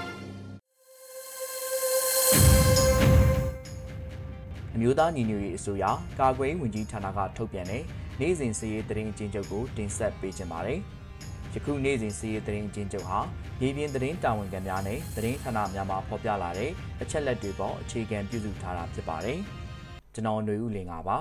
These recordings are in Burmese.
အ မျိုးသားညီညွတ်ရေးအစိုးရကာကွယ်ရေးဝန်ကြီးဌာနကထုတ်ပြန်တဲ့နေ့စဉ်စည်ရေးသတင်းအကျဉ်းချုပ်ကိုတင်ဆက်ပေးကြပါမယ်။ယခုနေ့စဉ်စည်ရေးသတင်းအကျဉ်းချုပ်ဟာမြေပြင်သတင်းတာဝန်ခံများနဲ့သတင်းဌာနများမှဖော်ပြလာတဲ့အချက်လက်တွေပေါ်အခြေခံပြုစုထားတာဖြစ်ပါတယ်။ကျွန်တော်ຫນွေဦးလင်ပါပါ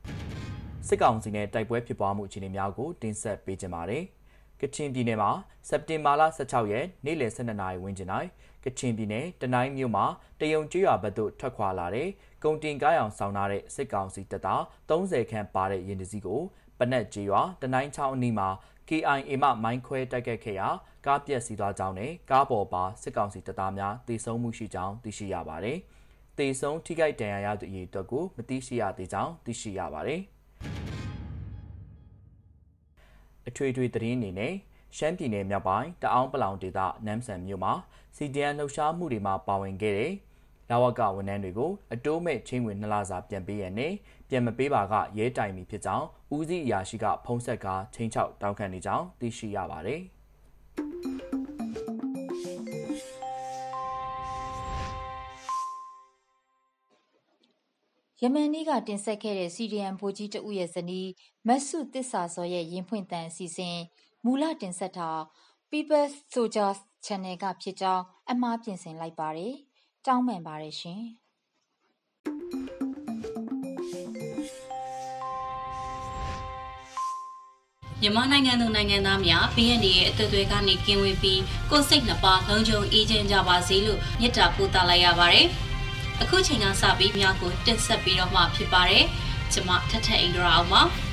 ။စစ်ကောင်စီနဲ့တိုက်ပွဲဖြစ်ပွားမှုအခြေအနေများကိုတင်ဆက်ပေးကြပါမယ်။ကချင်ပြည်နယ်မှာစက်တင်ဘာလ16ရက်နေ့လယ်12နာရီဝန်းကျင်၌ ကချင်ပြည်နယ်တနိုင်းမြို့မှာတယုံကျွော်ဘက်သို့ထွက်ခွာလာတဲ့ကုန်တင်ကားရောင်ဆောင်ထားတဲ့စစ်ကောင်စီတပ်သား30ခန့်ပါတဲ့ရင်တစည်းကိုပနက်ကျွော်တနိုင်းချောင်းအနီးမှာ KIA မှမိုင်းခွဲတိုက်ခတ်ခဲ့ရာကားပြက်စီးသွားကြောင်းနဲ့ကားပေါ်ပါစစ်ကောင်စီတပ်သားများတေဆုံးမှုရှိကြောင်းသိရှိရပါတယ်။တေဆုံးထိခိုက်ဒဏ်ရာရသူအရေအတွက်ကိုမသိရှိရသေးကြောင်းသိရှိရပါတယ်။အထွေထွေသတင်းအနေနဲ့ ရှမ်းပြည်နယ်မြောက်ပိုင်းတအောင်းပလောင်ဒေသနမ်းဆန်မြို့မှာစီဒီအန်လှုပ်ရှားမှုတွေမှာပါဝင်ခဲ့တဲ့လာဝကဝန်ထမ်းတွေကိုအတိုးမဲ့ချင်းဝင်နှစ်လစာပြန်ပေးရနဲ့ပြန်မပေးပါကရဲတိုင်ပြီဖြစ်ကြောင်းဦးစီးအရာရှိကဖုံးဆက်ကာချင်းချောက်တောင်းခံနေကြောင်းသိရှိရပါတယ်။ယမန်နေ့ကတင်ဆက်ခဲ့တဲ့စီဒီအမ်ဗိုလ်ကြီးတဦးရဲ့ဇနီးမတ်စုတစ္ဆာစောရဲ့ရင်ဖွင့်တန်အစီအစဉ် မူလတင်ဆက်တာ People's Soldiers Channel ကဖြစ်ကြောင်း အမှားပြင်ဆင်လိုက်ပါတယ်။တောင်းပန်ပါတယ်ရှင်။မြန်မာနိုင်ငံသူနိုင်ငံသားများ BND ရဲ့အသွေးသွေးကနေကင်းဝေးပြီးကိုယ်စိတ်နှပါလုံခြုံအေးချမ်းကြပါစေလို့မြစ်တာပို့သလိုက်ရပါတယ်။အခုချိန်ကစပြီးများကိုတင်ဆက်ပြီးတော့မှဖြစ်ပါတယ်။ကျွန်မထထအိန္ဒရာအောင်ပါ။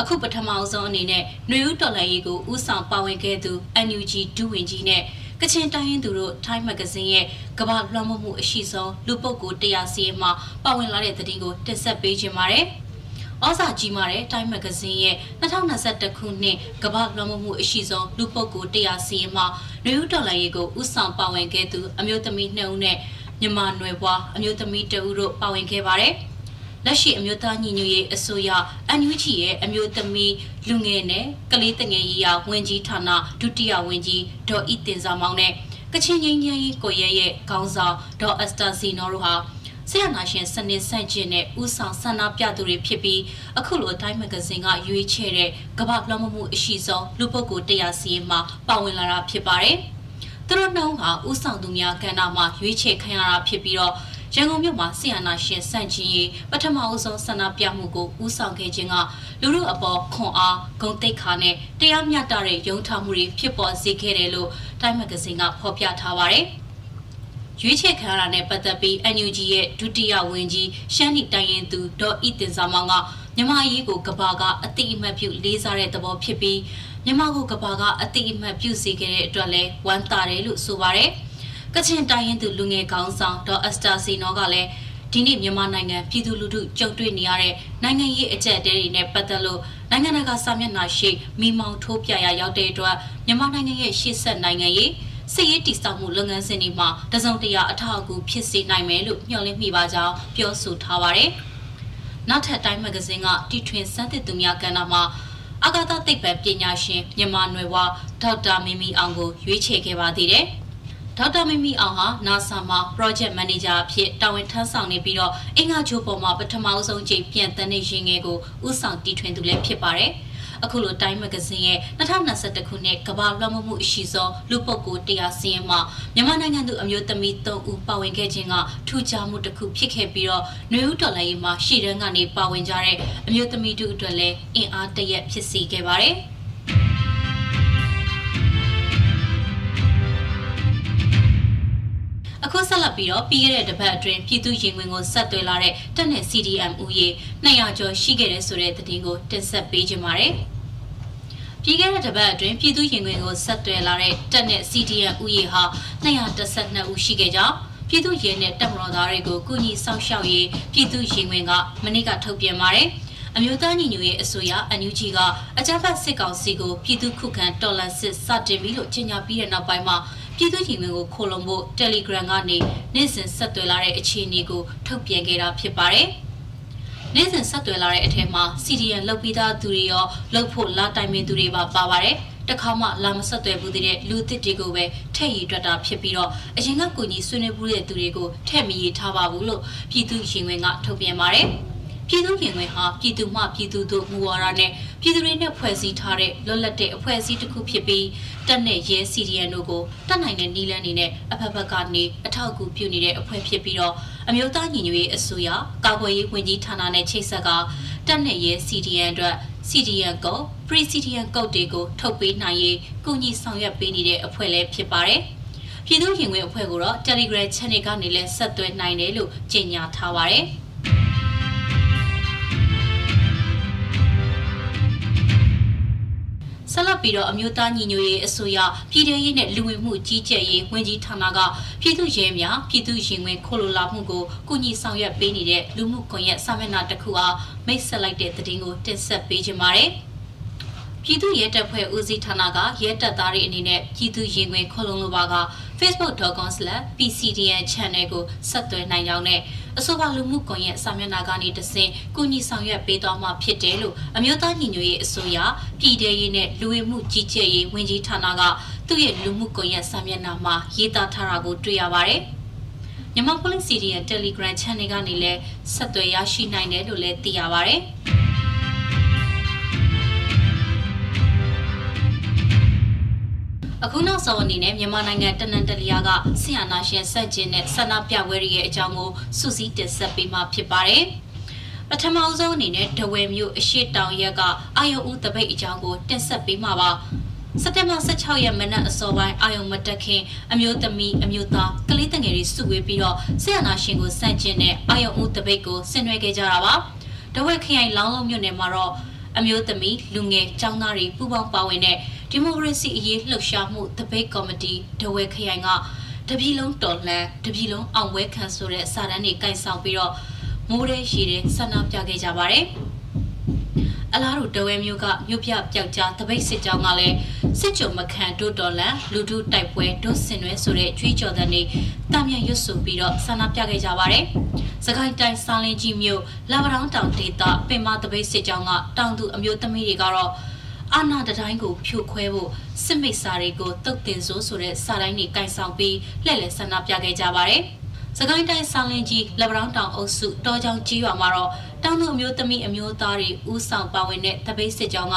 အခုပထမအဆုံးအနေနဲ့ຫນွေဦးတော်လှန်ရေးကိုဥဆောင်ပါဝင်ခဲ့သူ NUG ဒူဝင်ကြီးနဲ့ကချင်တိုင်းရင်းသူတို့ Time Magazine ရဲ့ကမ္ဘာလွှမ်းမိုးမှုအရှိဆုံးလူပုဂ္ဂိုလ်100စီးမှာပါဝင်လာတဲ့သတင်းကိုတင်ဆက်ပေးခြင်းပါတယ်။ဩဇာကြီးမားတဲ့ Time Magazine ရဲ့2021ခုနှစ်ကမ္ဘာလွှမ်းမိုးမှုအရှိဆုံးလူပုဂ္ဂိုလ်100စီးမှာနယူးဒေါ်လာရေးကိုဥဆောင်ပါဝင်ခဲ့သူအမျိုးသမီး2ဦးနဲ့မြန်မာနွယ်ဘွားအမျိုးသမီး2ဦးတို့ပါဝင်ခဲ့ပါတယ်။ လက်ရှိအမျိုးသားညီညွတ်ရေးအစိုးရ NUG ရဲ့အမျိုးသမီးလူငယ်နဲ့ကလေးတငယ်ရေးရာဝန်ကြီးဌာနဒုတိယဝန်ကြီးဒေါ်ဤတင်စာမောင်နဲ့ကချင်ငင်းငင်းရေးကိုရဲရဲ့ခေါင်းဆောင်ဒေါ်အက်စတာဇီနိုတို့ဟာဆရာနာရှင်စနစ်ဆန့်ကျင်တဲ့ဥဆောင်ဆန္ဒပြသူတွေဖြစ်ပြီးအခုလိုအတိုင်းမဂဇင်းကရွေးချယ်တဲ့ကမ္ဘာလွှမ်းမိုးမှုအရှိဆုံးလူပုဂ္ဂိုလ်တရားစီရင်မှာပါဝင်လာတာဖြစ်ပါတယ်။သူတို့နှုံးဟာဥဆောင်သူများကဏ္ဍမှာရွေးချယ်ခံရတာဖြစ်ပြီးတော့ ရန်ကုန်မြို့မှာဆီယနာရှင်စန့်ကျင်ရေးပထမအဦးဆုံးဆန္ဒပြမှုကိုဦးဆောင်ခဲ့ခြင်းကလူလူအပေါ်ခွန်အားဂုဏ်သိက္ခာနဲ့တရားမျှတတဲ့ယုံထားမှုတွေဖြစ်ပေါ်စေခဲ့တယ်လို့တိုင်းမဂဇင်းကဖော်ပြထားပါတယ်။ရွေးချယ်ခံရတာနဲ့ပတ်သက်ပြီး NUG ရဲ့ဒုတိယဝန်ကြီးရှမ်းနီတိုင်းရင်သူဒေါ်ဤတင်စာမောင်ကမြန်မာရေးကိုကဘာကအတိအမှတ်ပြုလေးစားတဲ့သဘောဖြစ်ပြီးမြန်မာကိုကဘာကအတိအမှတ်ပြုစေခဲ့တဲ့အတွက်လည်းဝမ်းသာတယ်လို့ဆိုပါတယ်။ ကချင်တိုင်းရင်သူလူငယ်ကောင်းဆောင်ဒေါ်အက်စတာစီနောကလည်းဒီနေ့မြန်မာနိုင်ငံပြည်သူလူထုကြုံတွေ့နေရတဲ့နိုင်ငံရေးအကြက်တဲတွေနဲ့ပတ်သက်လို့နိုင်ငံတကာစာမျက်နှာရှိမိမောင်ထိုးပြရရောက်တဲ့အတွက်မြန်မာနိုင်ငံရဲ့ရှေ့ဆက်နိုင်ငံရေးစစ်ရေးတည်ဆောက်မှုလုပ်ငန်းစဉ်တွေမှာတစုံတရာအထောက်အကူဖြစ်စေနိုင်မယ်လို့ညှော်လင့်မိပါကြောင်းပြောဆိုထားပါတယ်။နောက်ထပ်တိုင်းမဂဇင်းကတီထွင်စမ်းသစ်သူများကဏ္ဍမှာအာဂါသသိပ္ပံပညာရှင်မြန်မာနွယ်ဝဒေါက်တာမီမီအောင်ကိုရွေးချယ်ခဲ့ပါသေးတယ်။ ဒေါက်တာမီမီအောင်ဟာ NASA မှာ project manager အဖြစ်တာဝန်ထမ်းဆောင်နေပြီးတော့အင်္ဂါချိုးပေါ်မှာပထမအဆုံးချိန်ပြန်တန်းနေရင်ငယ်ကိုဥဆောင်တီထွင်သူလည်းဖြစ်ပါတယ်။အခုလိုတိုင်းမဂဇင်းရဲ့2021ခုနှစ်ကမ္ဘာလွှမ်းမိုးမှုအရှိဆုံးလူပုဂ္ဂိုလ်တရားစင်းမှာမြန်မာနိုင်ငံသူအမျိုးသမီး3ဦးပါဝင်ခဲ့ခြင်းကထူးခြားမှုတစ်ခုဖြစ်ခဲ့ပြီးတော့ຫນွေဦးတော်လိုင်းမှာရှီတန်းကနေပါဝင်ကြတဲ့အမျိုးသမီးတို့အတွက်လည်းအင်အားတရက်ဖြစ်စေခဲ့ပါတယ်။ အခုဆက်လက်ပြီးတော့ပြီးခဲ့တဲ့တပတ်အတွင်းပြည်သူရင်ဝင်ကိုဆက်သွယ်လာတဲ့တက်နဲ့ CDM ဦးရေ200ကျော်ရှိခဲ့တဲ့ဆိုတဲ့သတင်းကိုတင်ဆက်ပေးကြပါမယ်။ပြီးခဲ့တဲ့တပတ်အတွင်းပြည်သူရင်ဝင်ကိုဆက်သွယ်လာတဲ့တက်နဲ့ CDM ဦးရေဟာ212ဦးရှိခဲ့ကြောင်းပြည်သူရင်နဲ့တပ်မတော်သားတွေကိုကုညီဆောင်ရှောက်ရေးပြည်သူရင်ဝင်ကမနေ့ကထုတ်ပြန်ပါတယ်။အမျိုးသားညီညွတ်ရေးအစိုးရအန်ယူဂျီကအကြမ်းဖက်စစ်ကောင်စီကိုပြည်သူခုခံတော်လှန်စစ်စတင်ပြီးလို့ကြေညာပြီးတဲ့နောက်ပိုင်းမှာ ပြည်သူ့ရင်ဝင်ကိုခိုလုံဖို့ Telegram ကနေနေ့စဉ်ဆက်သွယ်လာတဲ့အခြေအနေကိုထုတ်ပြန်ခဲ့တာဖြစ်ပါတယ်။နေ့စဉ်ဆက်သွယ်လာတဲ့အထက်မှာ CDN လောက်ပြီးသားသူတွေရောလောက်ဖို့လာတိုင်ပင်သူတွေပါပါပါတယ်။တခါမှလာမဆက်သွယ်ဘူးတဲ့လူသစ်တွေကိုပဲထည့်ရည်တွက်တာဖြစ်ပြီးတော့အရင်ကကိုကြီးဆွေးနွေးဘူးတဲ့သူတွေကိုထည့်မရည်ထားပါဘူးလို့ပြည်သူ့ရင်ဝင်ကထုတ်ပြန်ပါတယ်။ ပြည်သူ့ရင်ဝင်ဟာပြည်သူမှပြည်သူတို့မူဝါဒနဲ့ပြည်သူတွေနဲ့ဖွဲ့စည်းထားတဲ့လွတ်လပ်တဲ့အဖွဲ့အစည်းတစ်ခုဖြစ်ပြီးတက်နဲ့ရဲ CDN တို့ကိုတက်နိုင်တဲ့နီလန်းနေနဲ့အဖက်ဖက်ကနေအထောက်အကူပြုနေတဲ့အဖွဲ့ဖြစ်ပြီးတော့အမျိုးသားညီညွတ်ရေးအစိုးရကာကွယ်ရေးဝန်ကြီးဌာနနဲ့ချိတ်ဆက်ကတက်နဲ့ရဲ CDN အတွက် CDN ကို Pre CDN ကုတ်တွေကိုထုတ်ပေးနိုင်ရေးကုညီဆောင်ရွက်ပေးနေတဲ့အဖွဲ့လည်းဖြစ်ပါတယ်ပြည်သူ့ရင်ဝင်အဖွဲ့ကိုတော့ Telegram Channel ကနေလည်းဆက်သွယ်နိုင်တယ်လို့ကြေညာထားပါတယ်။ ဆက်လက်ပြီးတော့အမျိုးသားညီညွတ်ရေးအစိုးရပြည်ထရေးနဲ့လူဝင်မှုကြီးကြပ်ရေးဝန်ကြီးဌာနကပြည်သူ့ရဲများပြည်သူ့ရင်ဝင်ခိုလိုလာမှုကိုကုညီဆောင်ရွက်ပေးနေတဲ့လူမှုကွန်ရက်စာမျက်နှာတစ်ခုအားမိတ်ဆက်လိုက်တဲ့သတင်းကိုတင်ဆက်ပေးကြပါမယ်။ပြည်သူ့ရဲတပ်ဖွဲ့ဦးစီးဌာနကရဲတပ်သားတွေအနေနဲ့ပြည်သူ့ရင်ဝင်ခိုလုံလိုပါက facebook.com/pcdn channel ကိုဆက်သွယ်နိုင်ကြောင်းနဲ့အဆိုပါလူမှုကွန်ရက်စာမျက်နှာကနေတဆင့်ကုညီဆောင်ရွက်ပေးသွားမှာဖြစ်တယ်လို့အမျိုးသားညီညွတ်ရေးအစိုးရပြည်ထရေးနဲ့လူဝင်မှုကြီးကြပ်ရေးဝန်ကြီးဌာနကသူ့ရဲ့လူမှုကွန်ရက်စာမျက်နှာမှာရေးသားထားတာကိုတွေ့ရပါတယ်။မြန်မာ Police CDN Telegram Channel ကနေလည်းဆက်သွယ်ရရှိနိုင်တယ်လို့လည်းသိရပါတ အခုနောက်ဆုံးအနေနဲ့မြန်မာနိုင်ငံတနန်တလျာကဆင်အာနာရှင်ဆက်ကျင်တဲ့ဆန္ဒပြပွဲတွေရဲ့အကြောင်းကိုစုစည်းတင်ဆက်ပေးမှာဖြစ်ပါတယ်။ပထမဆုံးအနေနဲ့ဒဝယ်မြို့အရှိတောင်ရက်ကအာယုံဦးတပိတ်အကြောင်းကိုတင်ဆက်ပေးမှာပါ။စက်တင်ဘာ16ရက်မနက်အစောပိုင်းအာယုံမတက်ခင်အမျိုးသမီးအမျိုးသားကလေးတငယ်တွေစုဝေးပြီးတော့ဆရာနာရှင်ကိုစန့်ကျင်တဲ့အာယုံဦးတပိတ်ကိုဆင်နွှဲခဲ့ကြတာပါ။ဒဝက်ခရိုင်လောင်းလုံးမြို့နယ်မှာတော့အမျိုးသမီးလူငယ်ចောင်းသားတွေပူးပေါင်းပါဝင်တဲ့ ဒီမိုကရေစီအရေးလှုပ်ရှားမှုတပိတ်ကော်မတီဒဝဲခရိုင်ကတပြည်လုံးတော်လှန်တပြည်လုံးအောင်ပွဲခံဆိုတဲ့စာတမ်းတွေကင်ဆောင်ပြီးတော့မိုးရဲရှိတဲ့ဆန္ဒပြခဲ့ကြပါတယ်အလားတူတဝဲမျိုးကမြို့ပြပျောက်ကြားတပိတ်စစ်ကြောင်းကလည်းစစ်ကြုံမခံတို့တော်လန်လူထုတိုက်ပွဲဒုဆင်နွဲဆိုတဲ့ကြွေးကြော်တဲ့နေတာမြန်ရွတ်ဆိုပြီးတော့ဆန္ဒပြခဲ့ကြပါတယ်။စကိုင်းတိုင်းစာလင်းကြီးမြို့လာဗရောင်းတောင်ဒေသပင်မတပိတ်စစ်ကြောင်းကတောင်သူအမျိုးသမီးတွေကတော့ အာနာတတိုင်းကိုဖြိုခွဲဖို့စစ်မိတ်စာတွေကိုတုတ်တင်စိုးဆိုတဲ့စာတိုင်းတွေကင်ဆောင်ပြီးလှည့်လည်ဆန္ဒပြခဲ့ကြပါတယ်။စကိုင်းတိုင်းဆောင်းလင်းကြီးလက်ဗရောင်းတောင်အုပ်စုတောချောင်းကြီးရွာမှာတော့တောင်သူအမျိုးသမီးအမျိုးသားတွေဥဆောင်ပါဝင်တဲ့တပိတ်စစ်ကြောင်းက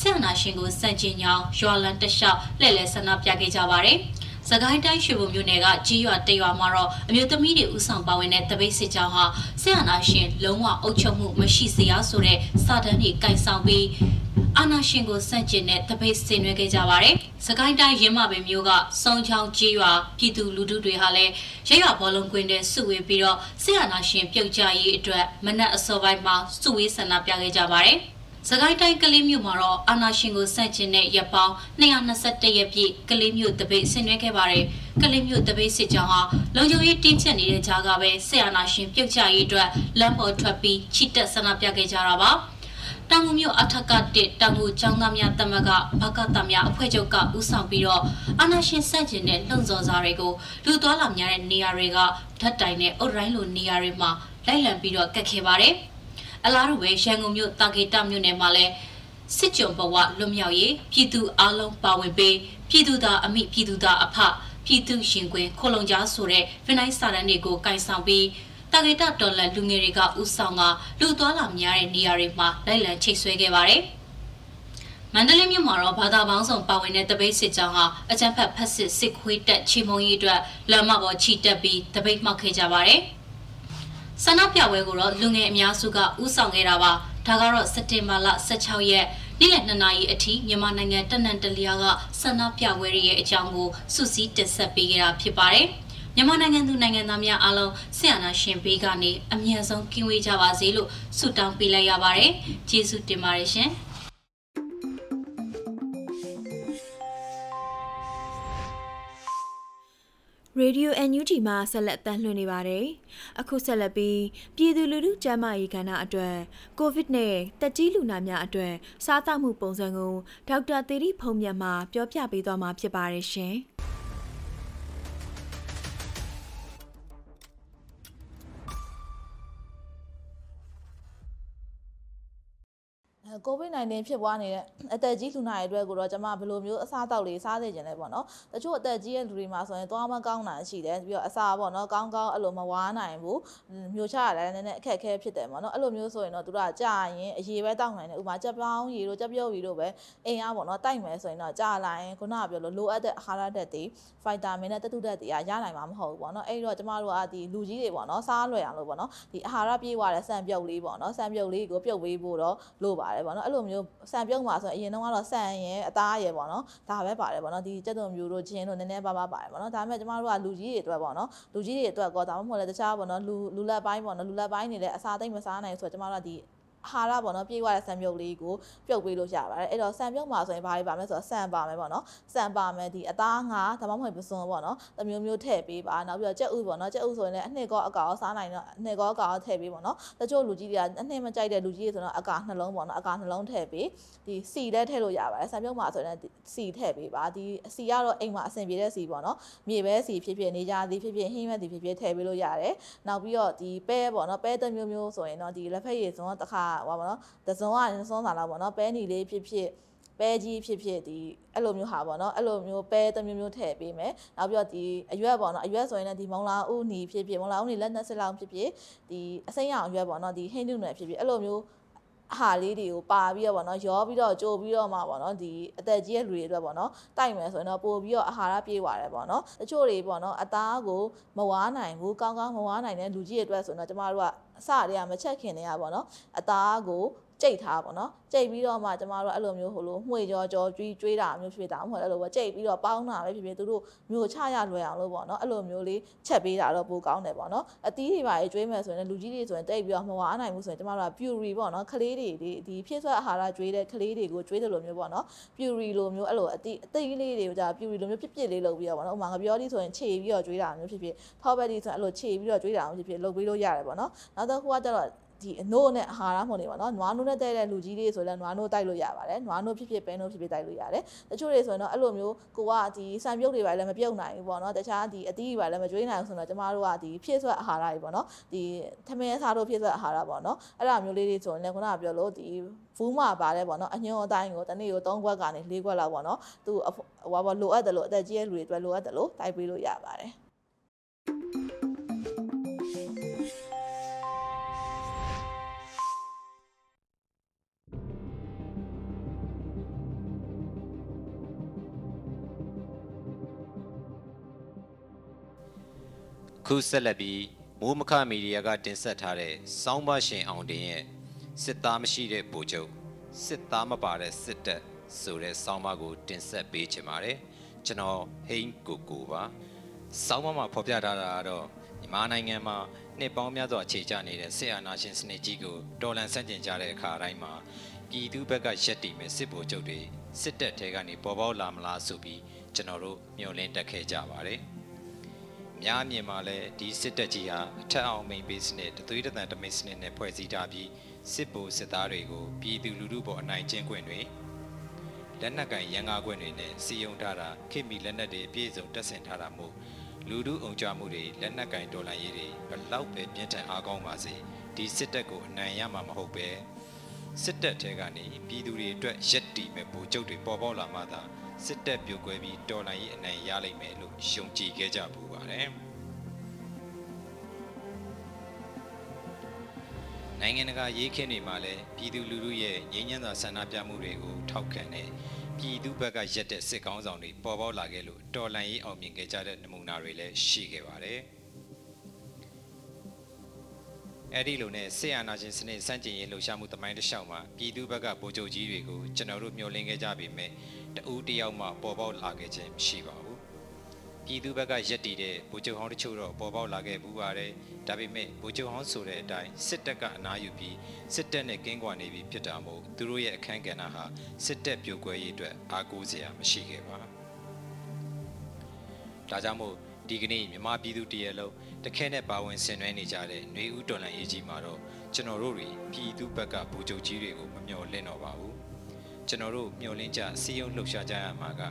ဆန္ဒရှင်ကိုစန့်ကျင်ကြောင်းရွာလန်တလျှောက်လှည့်လည်ဆန္ဒပြခဲ့ကြပါတယ်။စကိုင်းတိုင်းရွှေဘုံမြို့နယ်ကကြီးရွာတရွာမှာတော့အမျိုးသမီးတွေဥဆောင်ပါဝင်တဲ့တပိတ်စစ်ကြောင်းဟာဆန္ဒရှင်လုံးဝအုပ်ချုပ်မှုမရှိစေရဆိုတဲ့စာတမ်းတွေကင်ဆောင်ပြီး အာနာရှင်ကိုစန့်ကျင်တဲ့တပိတ်ဆင်နွှဲခဲ့ကြပါတယ်။စကိုင်းတိုင်းရင်းမပင်မျိုးကစုံချောင်းကြီးရွာပြည်သူလူထုတွေဟာလည်းရရွာဘောလုံးကွင်းထဲစုဝေးပြီးတော့ဆီအာနာရှင်ပြုတ်ကြရေးအတွက်မနက်အစောပိုင်းမှာစုဝေးဆန္ဒပြခဲ့ကြပါတယ်။စကိုင်းတိုင်းကလေးမြို့မှာတော့အာနာရှင်ကိုစန့်ကျင်တဲ့ရပ်ပေါင်း221ရက်ပြည့်ကလေးမြို့တပိတ်ဆင်နွှဲခဲ့ပါတယ်။ကလေးမြို့တပိတ်စစ်ကြောင်းဟာလုံခြုံရေးတင်းကျပ်နေတဲ့ကြားကပဲဆီအာနာရှင်ပြုတ်ကြရေးအတွက်လမ်းပေါ်ထွက်ပြီးချီတက်ဆန္ဒပြခဲ့ကြတာပါ။ တောင်ငူမြို့အထက်ကတစ်တောင်ငူကျောင်းသားများတမကဘကတများအဖွဲ့ချုပ်ကဦးဆောင်ပြီးတော့အာနာရှင်စန့်ကျင်တဲ့လှုံ့ဆော်စာတွေကိုလူသွားလာများတဲ့နေရာတွေကဓာတ်တိုင်နဲ့အုတ်ရိုင်းလိုနေရာတွေမှာလိုက်လံပြီးတော့ကတ်ခဲ့ပါတယ်။အလားတူပဲရန်ကုန်မြို့တာဂေတမြို့နယ်မှာလည်းစစ်ကြုံဘဝလွတ်မြောက်ရေးပြည်သူအလုံးပါဝင်ပေးပြည်သူသားအမိပြည်သူသားအဖပြည်သူရှင်ခွင်ခိုလုံကြားဆိုတဲ့ဖိနိုင်းစာတမ်းတွေကိုကင်ဆောင်ပြီး တာဂေတတော်လန်လူငယ်တွေကဥဆောင်ကလူသွားလာများတဲ့နေရာတွေမှာလိုက်လံချိတ်ဆွဲခဲ့ပါတယ်။မန္တလေးမြို့မှာတော့ဘာသာပေါင်းစုံပါဝင်တဲ့တပိတ်စစ်ကြောင်းဟာအကြမ်းဖက်ဖက်စစ်စစ်ခွေးတက်ချီမုံကြီးအတွက်လမ်းမပေါ်ချီတက်ပြီးတပိတ်မှောက်ခဲ့ကြပါတယ်။ဆန္ဒပြပွဲကိုတော့လူငယ်အများစုကဥဆောင်ခဲ့တာပါ။ဒါကတော့စက်တင်ဘာလ16ရက်နေ့လယ်2နာရီအထိမြန်မာနိုင်ငံတနန်တလျာကဆန္ဒပြပွဲရဲ့အကြောင်းကိုစုစည်းတင်ဆက်ပေးခဲ့တာဖြစ်ပါတယ်။ မြန်မာနိုင်ငံသူနိုင်ငံသားများအားလုံးဆရာနာရှင်ဘေးကနေအမြန်ဆုံးကင်းဝေးကြပါစေလို့ဆုတောင်းပေးလိုက်ရပါတယ်။ကျေးဇူးတင်ပါတယ်ရှင်။ Radio NUG မှာဆက်လက်တမ်းလွှင့်နေပါတယ်။အခုဆက်လက်ပြီးပြည်သူလူထုကျန်းမာရေးကဏ္ဍအတွက်ကိုဗစ်နဲ့တက်ကြီးလူနာများအတွက်စားသမှုပုံစံကိုဒေါက်တာသီရိဖုံးမြတ်မှပြောပြပေးသွားမှာဖြစ်ပါတယ်ရှင်။ COVID-19 ဖြစ်ပွားနေတဲ့အသက်ကြီးလူနာတွေအတွက်ကိုတော့ကျွန်မဘယ်လိုမျိုးအစားအသောက်လေးစားစေချင်လဲပေါ့နော်တချို့အသက်ကြီးရဲ့လူတွေမှာဆိုရင်သွားမကောင်းတာရှိတယ်ပြီးတော့အစာပေါ့နော်ကောင်းကောင်းအဲ့လိုမဝါနိုင်ဘူးမျိုးချရတယ်နည်းနည်းအခက်အခဲဖြစ်တယ်ပေါ့နော်အဲ့လိုမျိုးဆိုရင်တော့သူတို့ကကြာရင်အရေးပဲတောက်နိုင်တယ်ဥပမာကြက်ပေါင်းရေတို့ကြက်ပြုတ်ရေတို့ပဲအိမ်အားပေါ့နော်တိုက်မယ်ဆိုရင်တော့ကြာလာရင်ခုနကပြောလို့လိုအပ်တဲ့အာဟာရဓာတ်တွေဖိုက်တာမင်နဲ့တတုဓာတ်တွေကရနိုင်မှာမဟုတ်ဘူးပေါ့နော်အဲ့တော့ကျမတို့ကဒီလူကြီးတွေပေါ့နော်စားလွယ်အောင်လို့ပေါ့နော်ဒီအာဟာရပြေးသွားတဲ့ဆန်ပြုတ်လေးပေါ့နော်ဆန်ပြုတ်လေးကိုပြုတ်ပေးဖို့တော့လိုပါတယ်ပေါ့နော်အဲ့လိုမျိုးဆန်ပြုတ်မှာဆိုရင်အရင်တုန်းကတော့ဆန်ရင်အသားရယ်ပေါ့နော်ဒါပဲပါတယ်ပေါ့နော်ဒီကြက်သွန်မျိုးတို့ဂျင်းတို့နည်းနည်းပါးပါးပါတယ်ပေါ့နော်ဒါပေမဲ့ကျမတို့ကလူကြီးတွေအတွက်ပေါ့နော်လူကြီးတွေအတွက်ကောဒါမှမဟုတ်လည်းတခြားပေါ့နော်လူလူလက်ပိုင်းပေါ့နော်လူလက်ပိုင်းနေလည်းအစာသိမ့်မစားနိုင်ဆိုတော့ကျမတို့ကဒီ ဟာရပေါ့နော်ပြေးသွားတဲ့ဆန်ပြုတ်လေးကိုပြုတ်ပေးလို့ရပါတယ်အဲ့တော့ဆန်ပြုတ်မှာဆိုရင်ဘာတွေပါမလဲဆိုတော့ဆန်ပါမယ်ပေါ့နော်ဆန်ပါမယ်ဒီအသားငါဒါမှမဟုတ်ပစွန်ပေါ့နော်တမျိုးမျိုးထည့်ပေးပါနောက်ပြီးတော့ကြက်ဥပေါ့နော်ကြက်ဥဆိုရင်လည်းအနှစ်ကောအကောင်စားနိုင်တော့အနှစ်ကောအကောင်ထည့်ပေးပေါ့နော်တချို့လူကြီးတွေကအနှစ်မကြိုက်တဲ့လူကြီးတွေဆိုတော့အကောင်နှလုံးပေါ့နော်အကောင်နှလုံးထည့်ပေးဒီစီလည်းထည့်လို့ရပါတယ်ဆန်ပြုတ်မှာဆိုရင်စီထည့်ပေးပါဒီစီကတော့အိမ်မှာအဆင်ပြေတဲ့စီပေါ့နော်မြေပဲစီဖြစ်ဖြစ်နေကြသည်ဖြစ်ဖြစ်ဟင်းမဲ့သည်ဖြစ်ဖြစ်ထည့်ပေးလို့ရတယ်နောက်ပြီးတော့ဒီပဲပေါ့နော်ပဲတစ်မျိုးမျိုးဆိုရင်တော့ဒီလက်ဖက်ရည်စုံတခါဟောပါနော်တစုံကစွန်းစာလာပေါ့နော်ပဲနီလေးဖြစ်ဖြစ်ပဲကြီးဖြစ်ဖြစ်ဒီအဲ့လိုမျိုးဟာပေါ့နော်အဲ့လိုမျိုးပဲတစ်မျိုးမျိုးထည့်ပေးမယ်နောက်ပြီးတော့ဒီအရွက်ပေါ့နော်အရွက်ဆိုရင်လည်းဒီမုံလာဥနီဖြစ်ဖြစ်မုံလာဥနီလက်နဲ့စစ်လောင်ဖြစ်ဖြစ်ဒီအစိမ်းရောင်အရွက်ပေါ့နော်ဒီဟိန်းနုနယ်ဖြစ်ဖြစ်အဲ့လိုမျိုးဟာလေးတွေကိုပါပြီးတော့ဗောနော်ရောပြီးတော့ကြိုပြီးတော့မှဗောနော်ဒီအသက်ကြီးရဲ့လူတွေအတွက်ဗောနော်တိုက်မယ်ဆိုရင်တော့ပို့ပြီးတော့အာဟာရပြေးသွားတယ်ဗောနော်တချို့တွေဗောနော်အသားကိုမဝါနိုင်ဘူးကောင်းကောင်းမဝါနိုင်တဲ့လူကြီးတွေအတွက်ဆိုတော့ကျမတို့က အစတည်းကမချက်ခင်နေရဗောနော်အသားကို ကြိတ်ထားပါတော့ကြိတ်ပြီးတော့မှကျမတို့အဲ့လိုမျိုးဟိုလိုမှွေကြောကြောကျွေးကျွေးတာမျိုးဖြစ်တာမဟုတ်အဲ့လိုပဲကြိတ်ပြီးတော့ပေါင်းတာပဲဖြစ်ဖြစ်သူတို့မျိုးချရလွယ်အောင်လို့ပေါ့နော်အဲ့လိုမျိုးလေးချက်ပေးတာတော့ပိုကောင်းတယ်ပေါ့နော်အသီးတွေပါရေးကျွေးမယ်ဆိုရင်လူကြီးတွေဆိုရင်တိတ်ပြီးတော့မဝါနိုင်ဘူးဆိုရင်ကျမတို့က puree ပေါ့နော်ကလေးတွေဒီဒီဖြစ်ဆွဲအာဟာရကျွေးတဲ့ကလေးတွေကိုကျွေးတယ်လို့မျိုးပေါ့နော် puree လိုမျိုးအဲ့လိုအသီးအသိလေးတွေကိုじゃ puree လိုမျိုးပြစ်ပြစ်လေးလုပ်ပြီးတော့ပေါ့နော်ဥပမာငပြောလေးဆိုရင်ခြေပြီးတော့ကျွေးတာမျိုးဖြစ်ဖြစ် top body ဆိုရင်အဲ့လိုခြေပြီးတော့ကျွေးတာမျိုးဖြစ်ဖြစ်လုပ်ပေးလို့ရတယ်ပေါ့နော်နောက်တော့ဟိုကကျတော့ ဒီအနိုးနဲ့အာဟာရမဟုတ်နေပါတော့နွားနိုးနဲ့တဲ့တဲ့လူကြီးတွေဆိုလည်းနွားနိုးတိုက်လို့ရပါတယ်နွားနိုးဖြစ်ဖြစ်ပဲနိုးဖြစ်ဖြစ်တိုက်လို့ရတယ်တချို့တွေဆိုရင်တော့အဲ့လိုမျိုးကိုကဒီစံပြုတ်တွေပါလည်းမပြုတ်နိုင်ဘူးပေါ့နော်တခြားဒီအသီးတွေပါလည်းမကျွေးနိုင်ဘူးဆိုတော့ကျမတို့ကဒီဖြစ်ဆွဲအာဟာရတွေပေါ့နော်ဒီထမင်းစားတို့ဖြစ်ဆွဲအာဟာရပေါ့နော်အဲ့လိုမျိုးလေးတွေဆိုရင်လည်းခုနကပြောလို့ဒီဘူးမှာပါတယ်ပေါ့နော်အညွန်အတိုင်းကိုတနေ့ကို3ခွက်ကနေ4ခွက်လောက်ပေါ့နော်သူဟိုဘာလိုအပ်တယ်လို့အသက်ကြီးရဲ့လူတွေအတွက်လိုအပ်တယ်လို့တိုက်ပေးလို့ရပါတယ် ခုဆက်လက်ပြီးမိုးမခမီဒီယာကတင်ဆက်ထားတဲ့စောင်းပါရှင်အောင်တင်ရဲ့စစ်သားမရှိတဲ့ဗိုလ်ချုပ်စစ်သားမပါတဲ့စစ်တပ်ဆိုတဲ့စောင်းပါကို တင်ဆက်ပေးချင်ပါတယ်ကျွန်တော်ဟိန်းကိုကိုပါစောင်းပါမှာဖော်ပြထားတာကတော့မြန်မာနိုင်ငံမှာနှစ်ပေါင်းများစွာအခြေချနေတဲ့စစ်အာဏာရှင်စနစ်ကြီးကိုတော်လှန်ဆန့်ကျင်ကြတဲ့အခါတိုင်းမှာပြည်သူဘက်ကရက်တီမဲ့စစ်ဗိုလ်ချုပ်တွေစစ်တပ်ထဲကနေပေါ်ပေါက်လာမလားဆိုပြီးကျွန်တော်တို့မျှော်လင့်တက်ခဲ့ကြပါတယ်။ များမြင်မှာလဲဒီစစ်တပ်ကြီးဟာအထက်အောင်မိန်ပေးစနစ်တသွေးတသံတမိတ်စနစ်နဲ့ဖွဲ့စည်းထားပြီးစစ်ဗိုလ်စစ်သားတွေကိုပြည်သူလူထုပေါ်အနိုင်ကျင့်ခွင့်တွေလက်နက်ကင်ရန်ကားခွင့်တွေနဲ့စီယုံထားတာခေမီလက်နက်တွေအပြည့်စုံတပ်ဆင်ထားတာမို့လူထုအုံကြမှုတွေလက်နက်ကင်ဒေါ်လာရေးတွေဘလောက်ပဲပြင်းထန်အားကောင်းပါစေဒီစစ်တပ်ကိုအနိုင်ရမှာမဟုတ်ပဲစစ်တပ်ထဲကနေပြည်သူတွေအတွက်ရက်တီမဲ့ဗိုလ်ချုပ်တွေပေါ်ပေါက်လာမှသာ စစ်တပ်ပြိုကွဲပြီးတော်လှန်ရေးအနိုင်ရလိမ့်မယ်လို့ယုံကြည်ခဲ့ကြပူပါတယ်နိုင်ငံတကာရေးခင်းတွေမှာလည်းပြည်သူလူထုရဲ့ငြိမ်းချမ်းသာဆန္ဒပြမှုတွေကိုထောက်ခံတဲ့ပြည်သူဘက်ကရက်တဲ့စစ်ကောင်းဆောင်တွေပေါ်ပေါက်လာခဲ့လို့တော်လှန်ရေးအောင်မြင်ခဲ့ကြတဲ့နမူနာတွေလည်းရှိခဲ့ပါတယ်။အဲ့ဒီလိုနဲ့ဆေးအာနာရှင်စနစ်စန့်ကျင်ရေးလှုပ်ရှားမှုတမိုင်းတစ်လျှောက်မှာပြည်သူဘက်ကဗိုလ်ချုပ်ကြီးတွေကိုကျွန်တော်တို့မျှော်လင့်ခဲ့ကြပေမဲ့ တဦးတယောက်မှပေါ်ပေါက်လာခဲ့ခြင်းမရှိပါဘူးပြည်သူဘက်ကရက်တည်တဲ့ဗိုလ်ချုပ်ဟောင်းတချို့တော့ပေါ်ပေါက်လာခဲ့ဘူးပါတယ်ဒါပေမဲ့ဗိုလ်ချုပ်ဟောင်းဆိုတဲ့အတိုင်းစစ်တပ်ကအနားယူပြီးစစ်တပ်နဲ့ကင်းကွာနေပြီးဖြစ်တာမို့သူတို့ရဲ့အခန်းကဏ္ဍဟာစစ်တပ်ပြိုကွဲရေးအတွက်အားကိုးစရာမရှိခဲ့ပါဒါကြောင့်မို့ဒီကနေ့မြမပြည်သူတရလုံးတခဲနဲ့ပါဝင်ဆင်နွှဲနေကြတဲ့ຫນွေဦးတော်လန်ရေးကြီးမှာတော့ကျွန်တော်တို့တွေပြည်သူဘက်ကဘူချုပ်ကြီးတွေကိုမမျှော်လင့်တော့ပါဘူး ကျွန်တော်တို့မျှော်လင့်ကြစီယုံလှုပ်ရှားကြရမှာက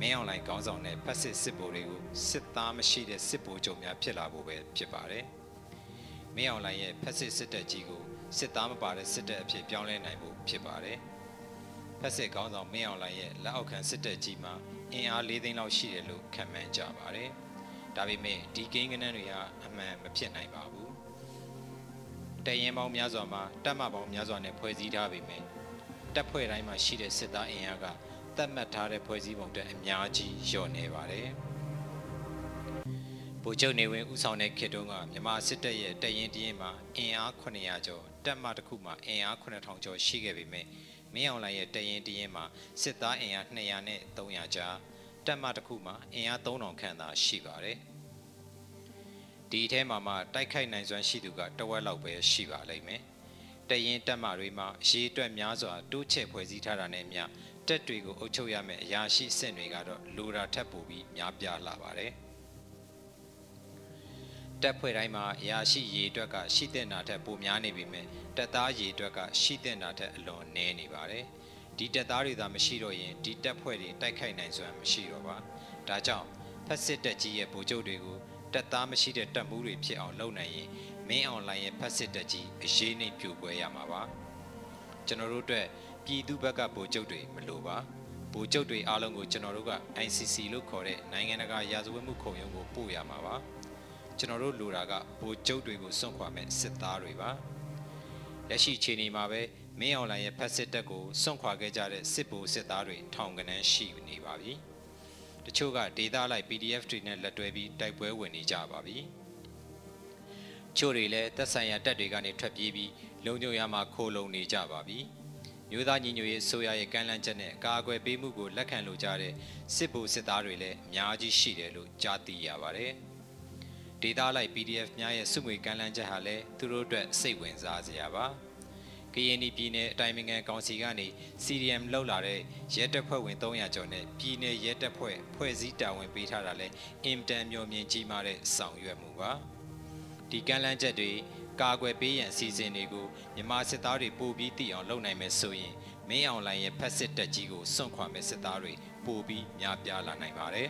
မင်းအောင်လိုင်ကောင်းဆောင်တဲ့ဖက်စစ်စစ်ဗိုလ်တွေကိုစစ်သားမရှိတဲ့စစ်ဗိုလ်ချုပ်များဖြစ်လာဖို့ပဲဖြစ်ပါတယ်မင်းအောင်လိုင်ရဲ့ဖက်စစ်စစ်တပ်ကြီးကိုစစ်သားမပါတဲ့စစ်တပ်အဖြစ်ပြောင်းလဲနိုင်ဖို့ဖြစ်ပါတယ်ဖက်စစ်ကောင်းဆောင်မင်းအောင်လိုင်ရဲ့လက်အောက်ခံစစ်တပ်ကြီးမှာအင်အား၄သိန်းလောက်ရှိတယ်လို့ခန့်မှန်းကြပါတယ်ဒါပေမဲ့ဒီကိန်းကနန်းတွေကအမှန်မဖြစ်နိုင်ပါဘူးတရင်ပေါင်းများစွာမှာတပ်မပေါင်းများစွာနဲ့ဖွဲ့စည်းထားပေမဲ့ တပ်ဖွဲ့တိုင်းမှာရှိတဲ့စစ်သားအင်အားကသတ်မှတ်ထားတဲ့ဖွဲ့စည်းပုံတက်အများကြီးလျော့နေပါတယ်ဗိုလ်ချုပ်နေဝင်ဦးဆောင်တဲ့ခေတ်တုန်းကမြန်မာစစ်တပ်ရဲ့တရင်တရင်မှာအင်အား900ကျော်တပ်မတစ်ခုမှာအင်အား9000ကျော်ရှိခဲ့ပေမဲ့မင်းအောင်လှိုင်ရဲ့တရင်တရင်မှာစစ်သားအင်အား200နဲ့300ကြားတက်မတစ်ခုမှာအင်အား3000ခန့်သာရှိပါတယ်ဒီအထဲမှာမှတိုက်ခိုက်နိုင်စွမ်းရှိသူကတဝက်လောက်ပဲရှိပါလိမ့်မယ် တရင်တက်မတွေမှာအရေးအတွက်များစွာတိုးချဲ့ဖွဲ့စည်းထားတာနဲ့မျှတက်တွေကိုအုပ်ချုပ်ရမယ့်အရာရှိစစ်တွေကတော့လိုရာထက်ပိုပြီးများပြားလာပါတယ်တက်ဖွဲ့တိုင်းမှာအရာရှိရေအတွက်ကရှိတဲ့နာထက်ပိုများနေပြီမဲ့တက်သားရေအတွက်ကရှိတဲ့နာထက်အလွန်နည်းနေပါတယ်။ဒီတက်သားတွေသာမရှိတော့ရင်ဒီတက်ဖွဲ့တွေတိုက်ခိုက်နိုင်စွမ်းမရှိတော့ပါဒါကြောင့်ဖက်စစ်တက်ကြီးရဲ့ဗိုလ်ချုပ်တွေကိုတက်သားမရှိတဲ့တပ်မှုတွေဖြစ်အောင်လုပ်နိုင်ရင် မင်းအွန်လိုင်းရဲ့ဖက်စစ်တက်ကြီးအရေးနှိမ်ပြိုကွဲရမှာပါကျွန်တော်တို့အတွက်ပြည်သူဘက်ကဗိုလ်ချုပ်တွေမလိုပါဗိုလ်ချုပ်တွေအားလုံးကိုကျွန်တော်တို့က ICC လို့ခေါ်တဲ့နိုင်ငံတကာရာဇဝတ်မှုခုံရုံးကိုပို့ရမှာပါကျွန်တော်တို့လိုတာကဗိုလ်ချုပ်တွေကိုစွန့်ခွာမဲ့စစ်သားတွေပါလက်ရှိခြေအနေမှာပဲမင်းအောင်လှိုင်ရဲ့ဖက်စစ်တပ်ကိုစွန့်ခွာခဲ့ကြတဲ့စစ်ဗိုလ်စစ်သားတွေထောင်ကနန်းရှိနေပါပြီ။တချို့ကဒေသလိုက် PDF တွေနဲ့လက်တွဲပြီးတိုက်ပွဲဝင်နေကြပါပြီ။ ချို့တွေလည်းသက်ဆိုင်ရာတပ်တွေကနေထွက်ပြေးပြီးလုံခြုံရမှာခိုလုံနေကြပါပြီ။မြို့သားညီညွတ်ရေးဆိုရရဲ့ကမ်းလှမ်းချက်နဲ့ကာကွယ်ပေးမှုကိုလက်ခံလိုကြတဲ့စစ်ဗိုလ်စစ်သားတွေလည်းအများကြီးရှိတယ်လို့ကြားသိရပါတယ်။ဒေသလိုက် PDF များရဲ့စုငွေကမ်းလှမ်းချက်ဟာလည်းသူတို့အတွက်စိတ်ဝင်စားစရာပါ။ကရင်ပြည်နယ်အတိုင်းအငံကောင်စီကနေ CDM လောက်လာတဲ့ရဲတပ်ဖွဲ့ဝင်300ကျော်နဲ့ပြည်နယ်ရဲတပ်ဖွဲ့ဖွဲ့စည်းတာဝန်ပေးထားတာလဲအင်တန်မျောမြင်ကြီးမားတဲ့ဆောင်ရွက်မှုပါ ဒီကမ်းလှမ်းချက်တွေကာကွယ်ပေးရန်အစီအစဉ်တွေကိုမြန်မာစစ်သားတွေပို့ပြီးတည်အောင်လုပ်နိုင်မယ်ဆိုရင်မင်းအောင်လိုင်းရဲ့ဖက်စစ်တပ်ကြီးကိုစွန့်ခွာမဲ့စစ်သားတွေပို့ပြီးများပြားလာနိုင်ပါတယ်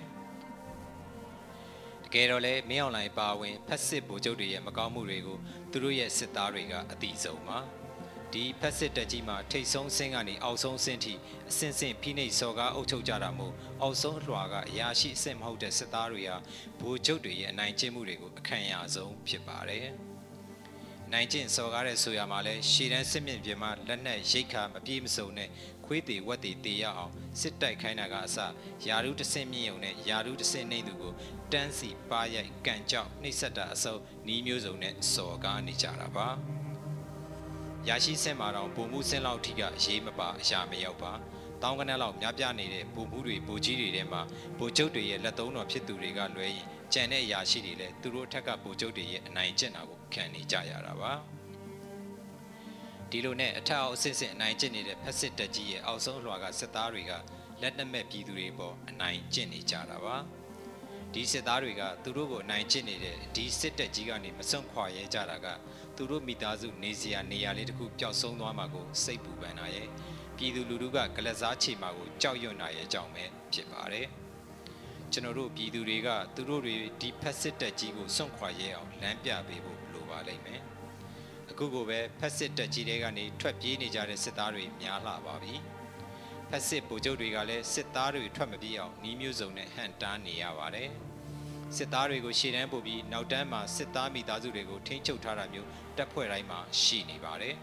တကယ်တော့လဲမင်းအောင်လိုင်းပါဝင်ဖက်စစ်ဗိုလ်ချုပ်တွေရဲ့မကောင်းမှုတွေကိုသူတို့ရဲ့စစ်သားတွေကအတိအစုံပါ ဒီဖက်စစ်တက်ကြီးမှာထိတ်ဆုံးဆင်းကနေအောက်ဆုံးဆင်းထိအစင်စင်ဖိနှိပ်စော်ကားအုပ်ချုပ်ကြတာမို့အောက်ဆုံးအလွှာကအရာရှိအစ်စ်မဟုတ်တဲ့စစ်သားတွေဟာဗိုလ်ချုပ်တွေရဲ့အနိုင်ကျင့်မှုတွေကိုအခံရဆုံးဖြစ်ပါတယ်။နိုင်ကျင့်စော်ကားတဲ့ဆိုရမှာလဲရှည်တန်းစစ်မြင့်ပြမှာလက်နက်ရိတ်ခါမပြေးမစုံနဲ့ခွေးသေးဝက်သေးတေရအောင်စစ်တိုက်ခိုင်းတာကအစယာရုတဆင့်မြင့်ုံနဲ့ယာရုတဆင့်နှိမ့်သူကိုတန်းစီပါရိုက်ကန်ကြောက်နှိပ်စက်တာအစုံနီးမျိုးစုံနဲ့စော်ကားနေကြတာပါ။ ရရှိစင်မှာတော့ပုံမှုစင်လောက်ထိကအရေးမပါအရာမရောက်ပါတောင်းကနက်လောက်များပြနေတဲ့ပုံမှုတွေပုံကြီးတွေထဲမှာပုံကျုပ်တွေရဲ့လက်သုံးတော်ဖြစ်သူတွေကလွဲရင်ကြံတဲ့အရာရှိတွေလည်းသူတို့ထက်ကပုံကျုပ်တွေရဲ့အနိုင်ကျင့်တာကိုခံနေကြရတာပါဒီလိုနဲ့အထက်အောက်အဆင့်ဆင့်အနိုင်ကျင့်နေတဲ့ဖက်စစ်တက်ကြီးရဲ့အောက်ဆုံးလွှာကစစ်သားတွေကလက်နက်မဲ့ပြည်သူတွေပေါ်အနိုင်ကျင့်နေကြတာပါ ဒီစစ်သားတွေကသူတို့ကိုအနိုင်ကျင့်နေတဲ့ဒီစစ်တက်ကြီးကနေမစွန့်ခွာရဲကြတာကသူတို့မိသားစုနေစရာနေရာလေးတစ်ခုပျောက်ဆုံးသွားမှာကိုစိတ်ပူပန်တာရဲ့ပြည်သူလူထုကကလစားချေမှာကိုကြောက်ရွံ့တာရဲ့အကြောင်းပဲဖြစ်ပါတယ်ကျွန်တော်တို့ပြည်သူတွေကသူတို့တွေဒီဖက်စစ်တက်ကြီးကိုစွန့်ခွာရဲအောင်လမ်းပြပေးဖို့လိုပါလိမ့်မယ်အခုကိုပဲဖက်စစ်တက်ကြီးတွေကနေထွက်ပြေးနေကြတဲ့စစ်သားတွေများလာပါပြီ ဖက်စစ်ဗိုလ်ချုပ်တွေကလည်းစစ်သားတွေထွက်မပြေးအောင်နှီးမျိုးစုံနဲ့ဟန်တားနေရပါတယ်စစ်သားတွေကိုရှေ့တန်းပို့ပြီးနောက်တန်းမှာစစ်သားမိသားစုတွေကိုထိန်းချုပ်ထားတာမျိုးတပ်ဖွဲ့တိုင်းမှာရှိနေပါတယ်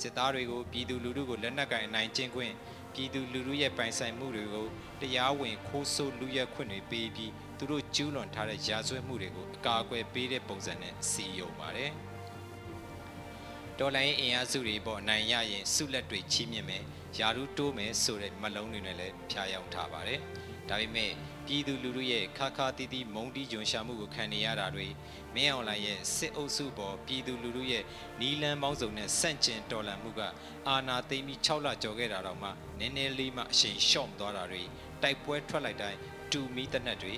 စစ်သားတွေကိုပြည်သူလူထုကိုလက်နက်ကင်အနိုင်ကျင့်ခွင့်ပြည်သူလူထုရဲ့ပိုင်ဆိုင်မှုတွေကိုတရားဝင်ခိုးဆိုးလူရက်ခွင့်တွေပေးပြီးသူတို့ကျူးလွန်ထားတဲ့ရာဇဝတ်မှုတွေကိုအကာအကွယ်ပေးတဲ့ပုံစံနဲ့စီယုံပါတယ် တော်လိုင်းအင်အားစုတွေပေါ်နိုင်ရရင်ဆုလက်တွေချီးမြှင့်မယ်ယာရုတိုးမယ်ဆိုတဲ့မလုံးတွေနဲ့လည်းဖျားယောင်းထားပါတယ်ဒါပေမဲ့ပြည်သူလူထုရဲ့ခါခါတီးတီးမုံတီးဂျွန်ရှာမှုကိုခံနေရတာတွေမင်းအောင်လှိုင်ရဲ့စစ်အုပ်စုပေါ်ပြည်သူလူထုရဲ့နီလန်းပေါင်းစုံနဲ့ဆန့်ကျင်တော်လှန်မှုကအာဏာသိမ်းပြီး6လကျော်ခဲ့တာတော့မှနည်းနည်းလေးမှအရှိန်လျှော့မသွားတာတွေတိုက်ပွဲထွက်လိုက်တိုင်းတူမီတနက်တွေ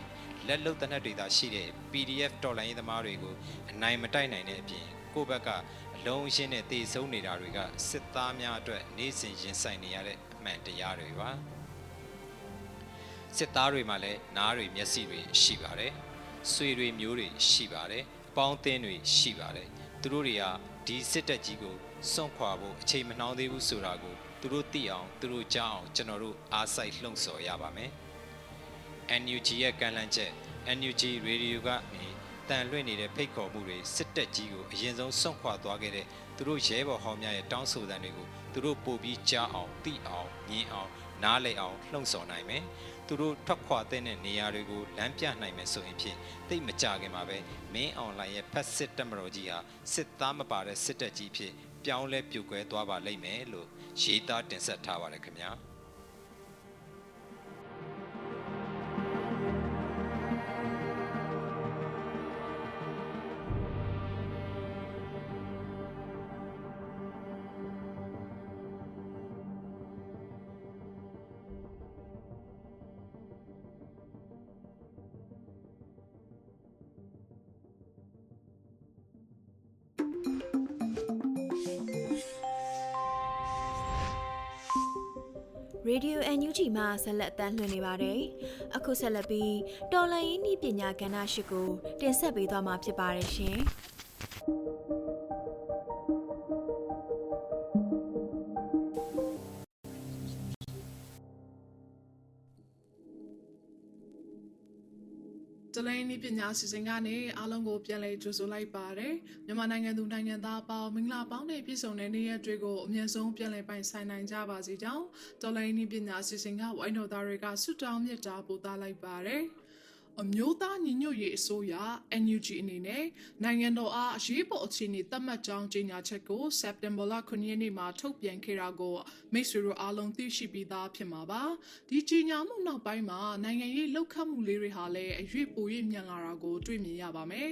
လက်လုံတနက်တွေသာရှိတဲ့ PDF တော်လှန်ရေးသမားတွေကိုအနိုင်မတိုက်နိုင်တဲ့အပြင်ကိုယ့်ဘက်ကအ လုံးအရှင်းနဲ့တည်ဆုံးနေတာတွေကစစ်သားများအတွက်နေ့စဉ်ရင်ဆိုင်နေရတဲ့အမှန်တရားတွေပါစစ်သားတွေမှာလည်းနားတွေမျက်စိတွေရှိပါတယ်ဆွေတွေမျိုးတွေရှိပါတယ်အပေါင်းအသင်းတွေရှိပါတယ်သူတို့တွေကဒီစစ်တပ်ကြီးကိုစွန့်ခွာဖို့အချိန်မနှောင်းသေးဘူးဆိုတာကိုသူတို့သိအောင်သူတို့ကြားအောင်ကျွန်တော်တို့အားစိုက်လှုံ့ဆော်ရပါမယ် NUG ရဲ့ကန့်လန့်ချက် NUG Radio ကနေ တန်လွင့်နေတဲ့ဖိတ်ခေါ်မှုတွေစစ်တပ်ကြီးကိုအရင်ဆုံးစွန့်ခွာသွားခဲ့တဲ့သူတို့ရဲဘော်ဟောင်းများရဲ့တောင်းဆိုသံတွေကိုသူတို့ပို့ပြီးကြားအောင်သိအောင်မြင်အောင်နားလည်အောင်လှုံ့ဆော်နိုင်မယ်သူတို့ထွက်ခွာတဲ့နေရာတွေကိုလမ်းပြနိုင်မယ်ဆိုရင်ဖြင့်တိတ်မကြခင်မှာပဲမင်းအွန်လိုင်းရဲ့ဖက်စစ်တက်မတော်ကြီးဟာစစ်သားမပါတဲ့စစ်တပ်ကြီးဖြစ်ပြောင်းလဲပြိုကွဲသွားပါလိမ့်မယ်လို့ရေးသားတင်ဆက်ထားပါတယ်ခင်ဗျာ ရေဒီယို NUG မှာဆက်လက်တမ်းလွှင့်နေပါတယ်။အခုဆက်လက်ပြီးတော်လန်ရေးနည်းပညာကဏ္ဍရှိကိုတင်ဆက်ပေးသွားမှာဖြစ်ပါတယ်ရှင်။ ပညာစီစဉ်ကနေအားလုံးကိုပြန်လည်ကြိုဆိုလိုက်ပါတယ်မြန်မာနိုင်ငံသူနိုင်ငံသားအပေါင်းမင်္ဂလာပေါင်းနဲ့ပြည့်စုံတဲ့နေ့ရက်တွေကိုအမြဲဆုံးပြန်လည်ပိုင်ဆိုင်နိုင်ကြပါစေကြောင်းတလိုင်းနည်းပညာစီစဉ်ကဝိုင်းတော်သားတွေကဆုတောင်းမြတ်တာပို့သလိုက်ပါတယ် အမျိုးသားညီညွတ်ရေးအစိုးရ NUG အနေနဲ့နိုင်ငံတော်အားအရေးပေါ်အခြေအနေသတ်မှတ်ကြောင်းကြေညာချက်ကိုစက်တင်ဘာလ9ရက်နေ့မှာထုတ်ပြန်ခဲ့တာကိုမိတ်ဆွေတို့အားလုံးသိရှိပြီးသားဖြစ်မှာပါဒီကြေညာမှုနောက်ပိုင်းမှာနိုင်ငံရေးလှုပ်ခတ်မှုလေးတွေဟာလည်းအရွေ့ပို၍မြန်လာတာကိုတွေ့မြင်ရပါမယ်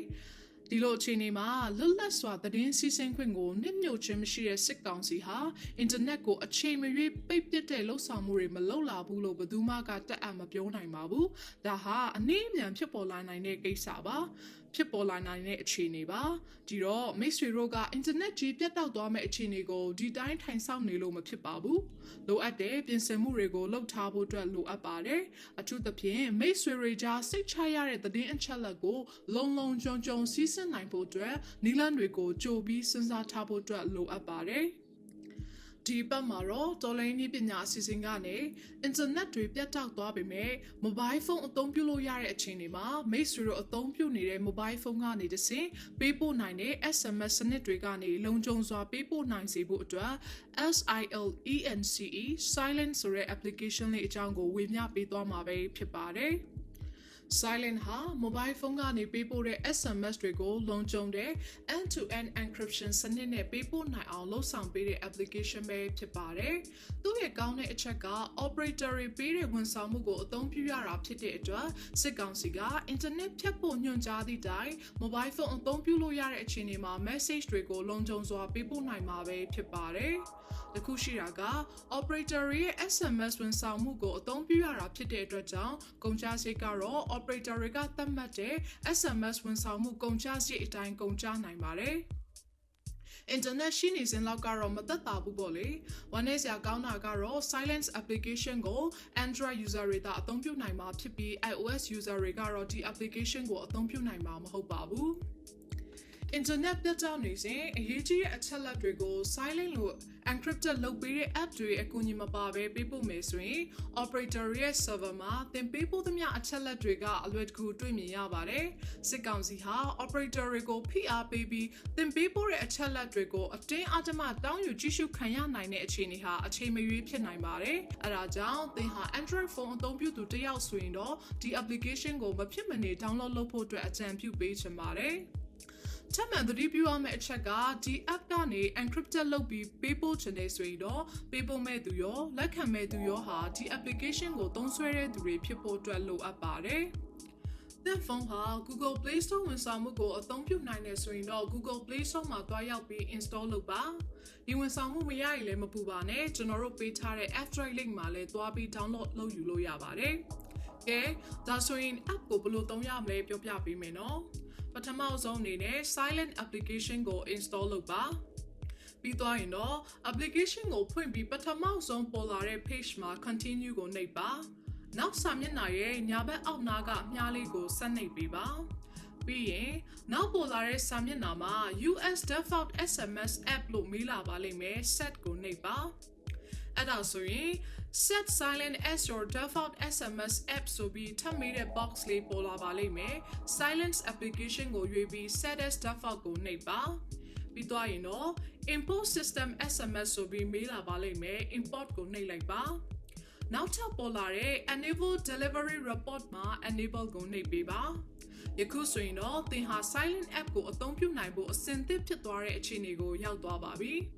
ဒီလိုအခြေအနေမှာလွတ်လပ်စွာသတင်းစီးဆင်းခွင့်ကိုနှိမ့်ညွတ်ခြင်းမရှိတဲ့စစ်ကောင်စီဟာအင်တာနက်ကိုအချိန်မရွေးပိတ်ပစ်တဲ့လှုပ်ဆောင်မှုတွေမလုပ်လာဘူးလို့ဘယ်သူမှကတက်အပ်မပြောနိုင်ပါဘူး။ဒါဟာအနည်းအမြန်ဖြစ်ပေါ်လာနိုင်တဲ့ကိစ္စပါ။ဖြစ်ပေါ်လာနိုင်တဲ့အခြေအနေပါ။ဒီတော့မိတ်ဆွေတို့ကအင်တာနက်ကြီးပြတ်တောက်သွားမယ့်အခြေအနေကိုဒီတိုင်းထိုင်ဆောင်နေလို့မဖြစ်ပါဘူး။လိုအပ်တဲ့ပြင်ဆင်မှုတွေကိုလုပ်ထားဖို့အတွက်လိုအပ်ပါတယ်။အထူးသဖြင့်မိတ်ဆွေတွေကြားစိတ်ချရတဲ့သတင်းအချက်အလက်ကိုလုံလုံခြုံခြုံစီးဆင်းနိုင်ဖို့အတွက်နီလန်တွေကိုကြိုပြီးစဉ်းစားထားဖို့အတွက်လိုအပ်ပါတယ်။ ဒီဘက်မှာတော့တော်လိုင်းနည်းပညာအစီအစဉ်ကနေအင်တာနက်တွေပြတ်တောက်သွားပေမဲ့မိုဘိုင်းဖုန်းအသုံးပြုလို့ရတဲ့အခြေအနေမှာမိတ်ဆွေတို့အသုံးပြုနေတဲ့မိုဘိုင်းဖုန်းကနေတဆင့်ပေးပို့နိုင်တဲ့ SMS စနစ်တွေကနေလုံခြုံစွာပေးပို့နိုင်စေဖို့အတွက် SILENCE Silent ဆိုတဲ့ application လေးအကြောင်းကိုဝေမျှပေးသွားမှာပဲဖြစ်ပါတယ်။ Silent ဟာ mobile phone ကနေပေးပို့တဲ့ SMS တွေကိုလုံခြုံတဲ့ end-to-end encryption စနစ်နဲ့ပေးပို့နိုင်အောင်လုပ်ဆောင်ပေးတဲ့ application ပဲဖြစ်ပါတယ်။သူ့ရဲ့ကောင်းတဲ့အချက်က operator တွေပေးတဲ့ဝန်ဆောင်မှုကိုအသုံးပြုရတာဖြစ်တဲ့အတွက်စစ်ကောင်စီက internet ဖြတ်ဖို့ညွှန်ကြားသည့်တိုင် mobile phone အသုံးပြုလို့ရတဲ့အခြေအနေမှာ message တွေကိုလုံခြုံစွာပေးပို့နိုင်မှာပဲဖြစ်ပါတယ်။ တခုရှိတာက operator ရဲ့ SMS ဝန်ဆောင်မှုကိုအသုံးပြုရတာဖြစ်တဲ့အတွက်ကြောင့်ကုန်ကျစရိတ်ကတော့ operator တွေကသတ်မှတ်တဲ့ SMS ဝန်ဆောင်မှုကုန်ကျစရိတ်အတိုင်းကုန်ကျနိုင်ပါတယ်။ internet ရှိနေစဉ်လောက်ကတော့မသက်သာဘူးပေါ့လေ။ဝမ်းနည်းစရာကောင်းတာကတော့ silence application ကို Android user တွေသာအသုံးပြုနိုင်မှာဖြစ်ပြီး iOS user တွေကတော့ဒီ application ကိုအသုံးပြုနိုင်မှာမဟုတ်ပါဘူး။ internet ပြတ်တောက်နေစဉ်အရေးကြီးတဲ့အချက်လက်တွေကို silent လို့ encrypted လုပ်ပေးတဲ့ app တွေအကူအညီမပါဘဲပေးပို့မယ်ဆိုရင် operator ရဲ့ server မှာသင်ပေးပို့သမျှအချက်လက်တွေကအလွယ်တကူတွေ့မြင်ရပါတယ်။စစ်ကောင်စီဟာ operator တွေကိုဖိအားပေးပြီးသင်ပေးပို့တဲ့အချက်လက်တွေကိုအတင်းအဓမ္မတောင်းယူကြည့်ရှုခံရနိုင်တဲ့အခြေအနေဟာအချိန်မရွေးဖြစ်နိုင်ပါတယ်။အဲဒါကြောင့်သင်ဟာ Android phone အသုံးပြုသူတစ်ယောက်ဆိုရင်တော့ဒီ application ကိုမဖြစ်မနေ download လုပ်ဖို့အတွက်အကြံပြုပေးချင်ပါတယ်။ ထပ်မံသတိပြုရမယ့်အချက်ကဒီ app ကနေ encrypted လုပ်ပြီးပေးပို့ချင်တယ်ဆိုရင်တော့ပေးပို့မဲ့သူရောလက်ခံမဲ့သူရောဟာဒီ application ကိုသုံးစွဲတဲ့သူတွေဖြစ်ဖို့အတွက်လိုအပ်ပါတယ်။သင်ဖုန်းဟာ Google Play Store ဝန်ဆောင်မှုကိုအသုံးပြုနိုင်တယ်ဆိုရင်တော့ Google Play Store မှာတွားရောက်ပြီး install လုပ်ပါ။ဒီဝန်ဆောင်မှုမရရင်လည်းမပူပါနဲ့ကျွန်တော်တို့ပေးထားတဲ့ App Drive link မှာလည်းတွားပြီး download လုပ်ယူလို့ရပါတယ်။ကဲဒါဆိုရင် app ကိုဘယ်လိုသုံးရမလဲပြောပြပေးမယ်နော်။ပ ထမဆုံးအနေနဲ့ silent application ကို install လုပ်ပါပြီးသွားရင်တော့ application ကိုဖွင့်ပြီးပထမဆုံးပေါ်လာတဲ့ page မှာ continue ကိုနှိပ်ပါနောက်စာမျက်နှာရဲ့ညာဘက်အောက်နားကမြားလေးကိုဆက်နှိပ်ပေးပါပြီးရင်နောက်ပေါ်လာတဲ့စာမျက်နှာမှာ US default SMS app လို့မေးလာပါလိမ့်မယ် set ကိုနှိပ်ပါ အဲ့ဒါဆိုရင် set silent as your default SMS app ဆိုပြီးထပ်မေးတဲ့ box လေးပေါ်လာပါလိမ့်မယ် silence application ကိုရွေးပြီး set as default ကိုနှိပ်ပါပြီးသွားရင်တော့ import system SMS ဆိုပြီးမေးလာပါလိမ့်မယ် import ကိုနှိပ်လိုက်ပါနောက်ထပ်ပေါ်လာတဲ့ enable delivery report မှာ enable ကိုနှိပ်ပေးပါယခုဆိုရင်တော့သင်ဟာ silent app ကိုအသုံးပြုနိုင်ဖို့အဆင်သင့်ဖြစ်သွားတဲ့အခြေအနေကိုရောက်သွားပါပြီ။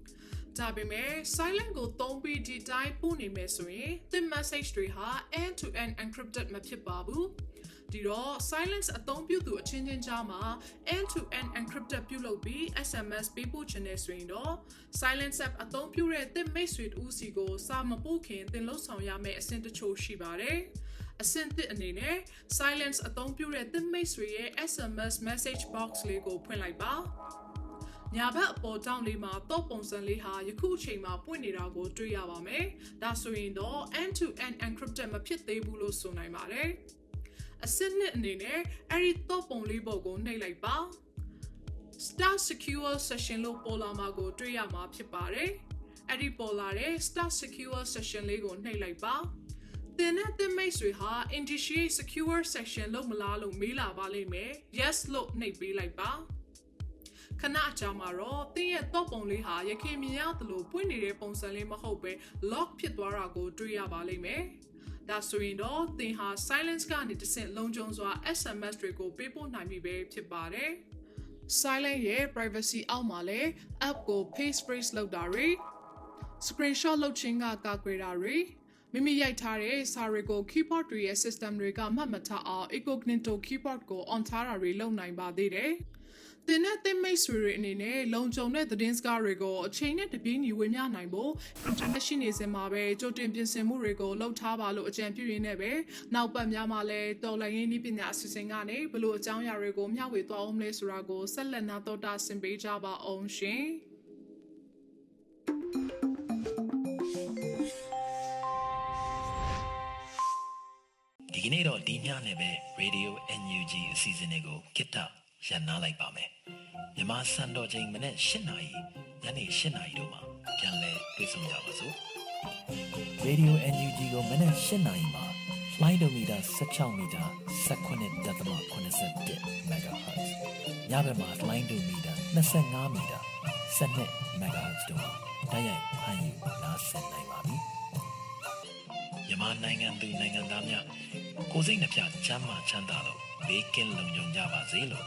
ဒါပေမဲ့ silent ကိုသုံးပြီးဒီတိုင်းပို့နေမယ်ဆိုရင်သင် message တွေဟာ end to end encrypted မဖြစ်ပါဘူးဒီတော့ silence အသုံးပြုသူအချင်းချင်းကြားမှာ end to end encrypted ပြုလုပ်ပြီး SMS ပေးပို့ခြင်းနဲ့ဆိုရင်တော့ silence app အသုံးပြုတဲ့သင်မိတ်ဆွေတူစီကိုစာမပို့ခင်သင်လှုပ်ဆောင်ရမယ့်အဆင့်တချို့ရှိပါတယ်အဆင့်သစ်အနေနဲ့ silence အသုံးပြုတဲ့သင်မိတ်ဆွေရဲ့ SMS message box လေးကိုဖွင့်လိုက်ပါ ညာဘက်အပေါ်တောင်းလေးမှာတော့ပုံစံလေးဟာယခုအချိန်မှာပွင့်နေတာကိုတွေ့ရပါမယ်။ဒါဆိုရင်တော့ end to end encrypted မဖြစ်သေးဘူးလို့ဆိုနိုင်ပါတယ်။အစစ်နှစ်အနေနဲ့အဲ့ဒီတော့ပုံလေးပုံကိုနှိပ်လိုက်ပါ။ Start Secure Session လို့ပေါ်လာမှာကိုတွေ့ရမှာဖြစ်ပါတယ်။အဲ့ဒီပေါ်လာတဲ့ Start Secure Session လေးကိုနှိပ်လိုက်ပါ။သင်နဲ့သင်မိတ်ဆွေဟာ initiate secure section လို့မလားလို့မေးလာပါလိမ့်မယ် yes လို့နှိပ်ပေးလိုက်ပါ ခဏအကြာမှာတော့တင်းရဲ့တော့ပုံလေးဟာရခင်မြင်ရသလိုပွင့်နေတဲ့ပုံစံလေးမဟုတ်ပဲ lock ဖြစ်သွားတာကိုတွေ့ရပါလိမ့်မယ်။ဒါဆိုရင်တော့သင်ဟာ silence ကနေတဆင့်လုံခြုံစွာ SMS တွေကိုပေးပို့နိုင်ပြီပဲဖြစ်ပါတယ်။ silent ရဲ့ privacy အောက်မှာလည်း app ကို paste phrase လုပ်တာတွေ screenshot လုပ်ခြင်းကကာကွယ်တာတွေမိမိရိုက်ထားတဲ့စာတွေကို keyboard တွေရဲ့ system တွေကမှတ်မထားအောင် incognito keyboard ကို on ထားတာတွေလုပ်နိုင်ပါသေးတယ်။ တင်တဲ့သင်မိတ်ဆွေတွေအနေနဲ့လုံခြုံတဲ့သတင်းစကားတွေကိုအချိန်နဲ့တပြေးညီဝေမျှနိုင်ဖို့ internet ရှိနေစင်မှာပဲကြိုတင်ပြင်ဆင်မှုတွေကိုလုပ်ထားပါလို့အကြံပြုရင်းနဲ့ပဲနောက်ပတ်များမှာလည်းတော်လိုင်းရင်းနည်းပညာအစီအစဉ်ကနေဘလို့အကြောင်းအရာတွေကိုမျှဝေသွားအောင်လဲဆိုတာကိုဆက်လက်နာတော်တာဆင်ပေးကြပါအောင်ရှင်ဒီကနေ့တော့ဒီညနေပဲ Radio NUG အစီအစဉ်လေးကိုကိတ္တ ရန်နာလိုက်ပါမယ်မြမစံတော်ချိန်မနေ့၈နာရီညနေ၈နာရီတို့မှာပြန်လည်တွေ့ဆုံကြပါစို့ Radio NUG ကိုမနေ့၈နာရီမှာ flight meter 16 meter 19.87 MHz ညဘက်မှာ flight meter 25 meter 12 MHz တို့မှာတိုက်ရိုက်ဖမ်းယူနားဆင်နိုင်ပါပြီမြန်မာနိုင်ငံသူနိုင်ငံသားများကိုစိတ်နှပြချမ်းမာချမ်းသာလို့ဘေးကင်းလုံခြုံကြပါစေလို့